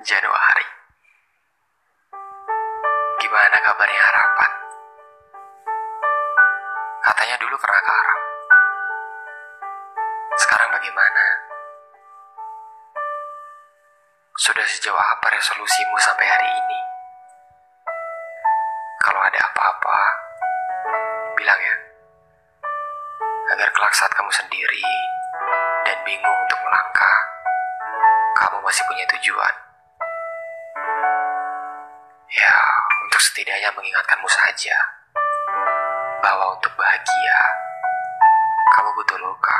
Januari. Gimana kabarnya harapan? Katanya dulu pernah karam. Sekarang bagaimana? Sudah sejauh apa resolusimu sampai hari ini? Kalau ada apa-apa, bilang ya. Agar kelak saat kamu sendiri dan bingung untuk melangkah, kamu masih punya tujuan. Ya, untuk setidaknya mengingatkanmu saja bahwa untuk bahagia, kamu butuh luka.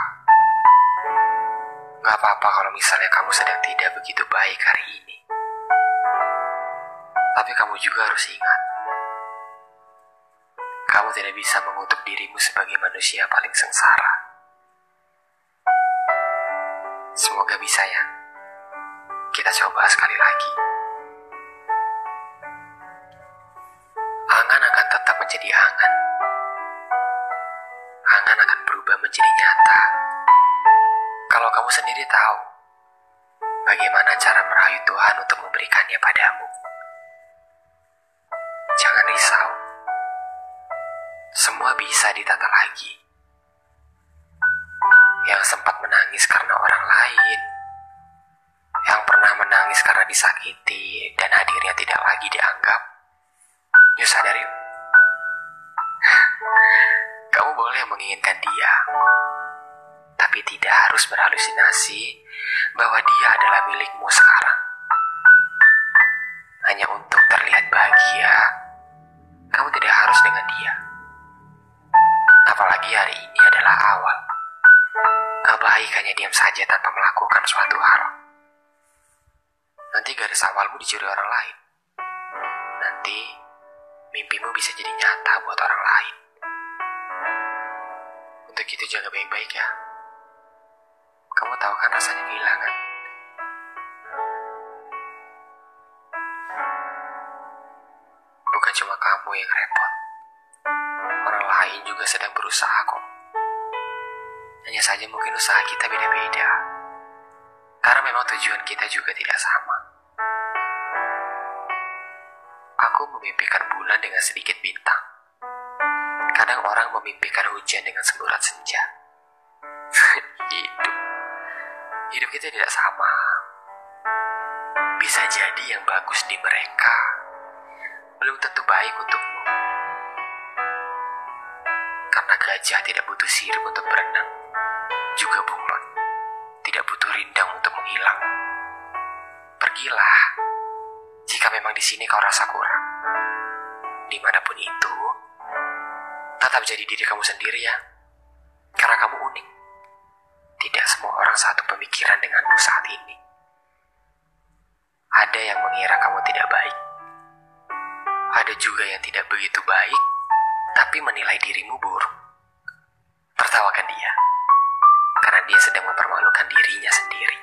Gak apa-apa kalau misalnya kamu sedang tidak begitu baik hari ini. Tapi kamu juga harus ingat, kamu tidak bisa mengutuk dirimu sebagai manusia paling sengsara. Semoga bisa ya. Kita coba sekali lagi. Menjadi angan. Angan akan berubah menjadi nyata. Kalau kamu sendiri tahu bagaimana cara merayu Tuhan untuk memberikannya padamu. Jangan risau. Semua bisa ditata lagi. Yang sempat menginginkan dia, tapi tidak harus berhalusinasi bahwa dia adalah milikmu sekarang. Hanya untuk terlihat bahagia, kamu tidak harus dengan dia. Apalagi hari ini adalah awal. Gak baik hanya diam saja tanpa melakukan suatu hal. Nanti garis awalmu dicuri orang lain. Nanti mimpimu bisa jadi nyata buat orang lain. Untuk itu jaga baik-baik ya. Kamu tahu kan rasanya kehilangan. Bukan cuma kamu yang repot. Orang lain juga sedang berusaha kok. Hanya saja mungkin usaha kita beda-beda. Karena memang tujuan kita juga tidak sama. Aku memimpikan bulan dengan sedikit bintang. Kadang orang memimpikan hujan dengan semburat senja. Hidup. Hidup kita tidak sama. Bisa jadi yang bagus di mereka belum tentu baik untukmu. Karena gajah tidak butuh sirip untuk berenang, juga bunglon tidak butuh rindang untuk menghilang. Pergilah jika memang di sini kau rasa kurang. Di mana pun itu, tetap jadi diri kamu sendiri ya. Karena kamu unik. Tidak semua orang satu pemikiran denganmu saat ini. Ada yang mengira kamu tidak baik. Ada juga yang tidak begitu baik, tapi menilai dirimu buruk. Tertawakan dia, karena dia sedang mempermalukan dirinya sendiri.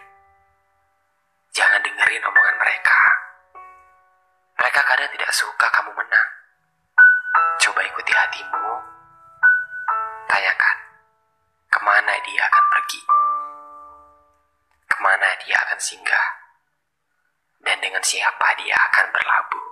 Jangan dengerin omongan mereka. Mereka kadang tidak suka kamu menang. Hatimu. Tanyakan, ke mana dia akan pergi? Ke mana dia akan singgah? Dan dengan siapa dia akan berlabuh?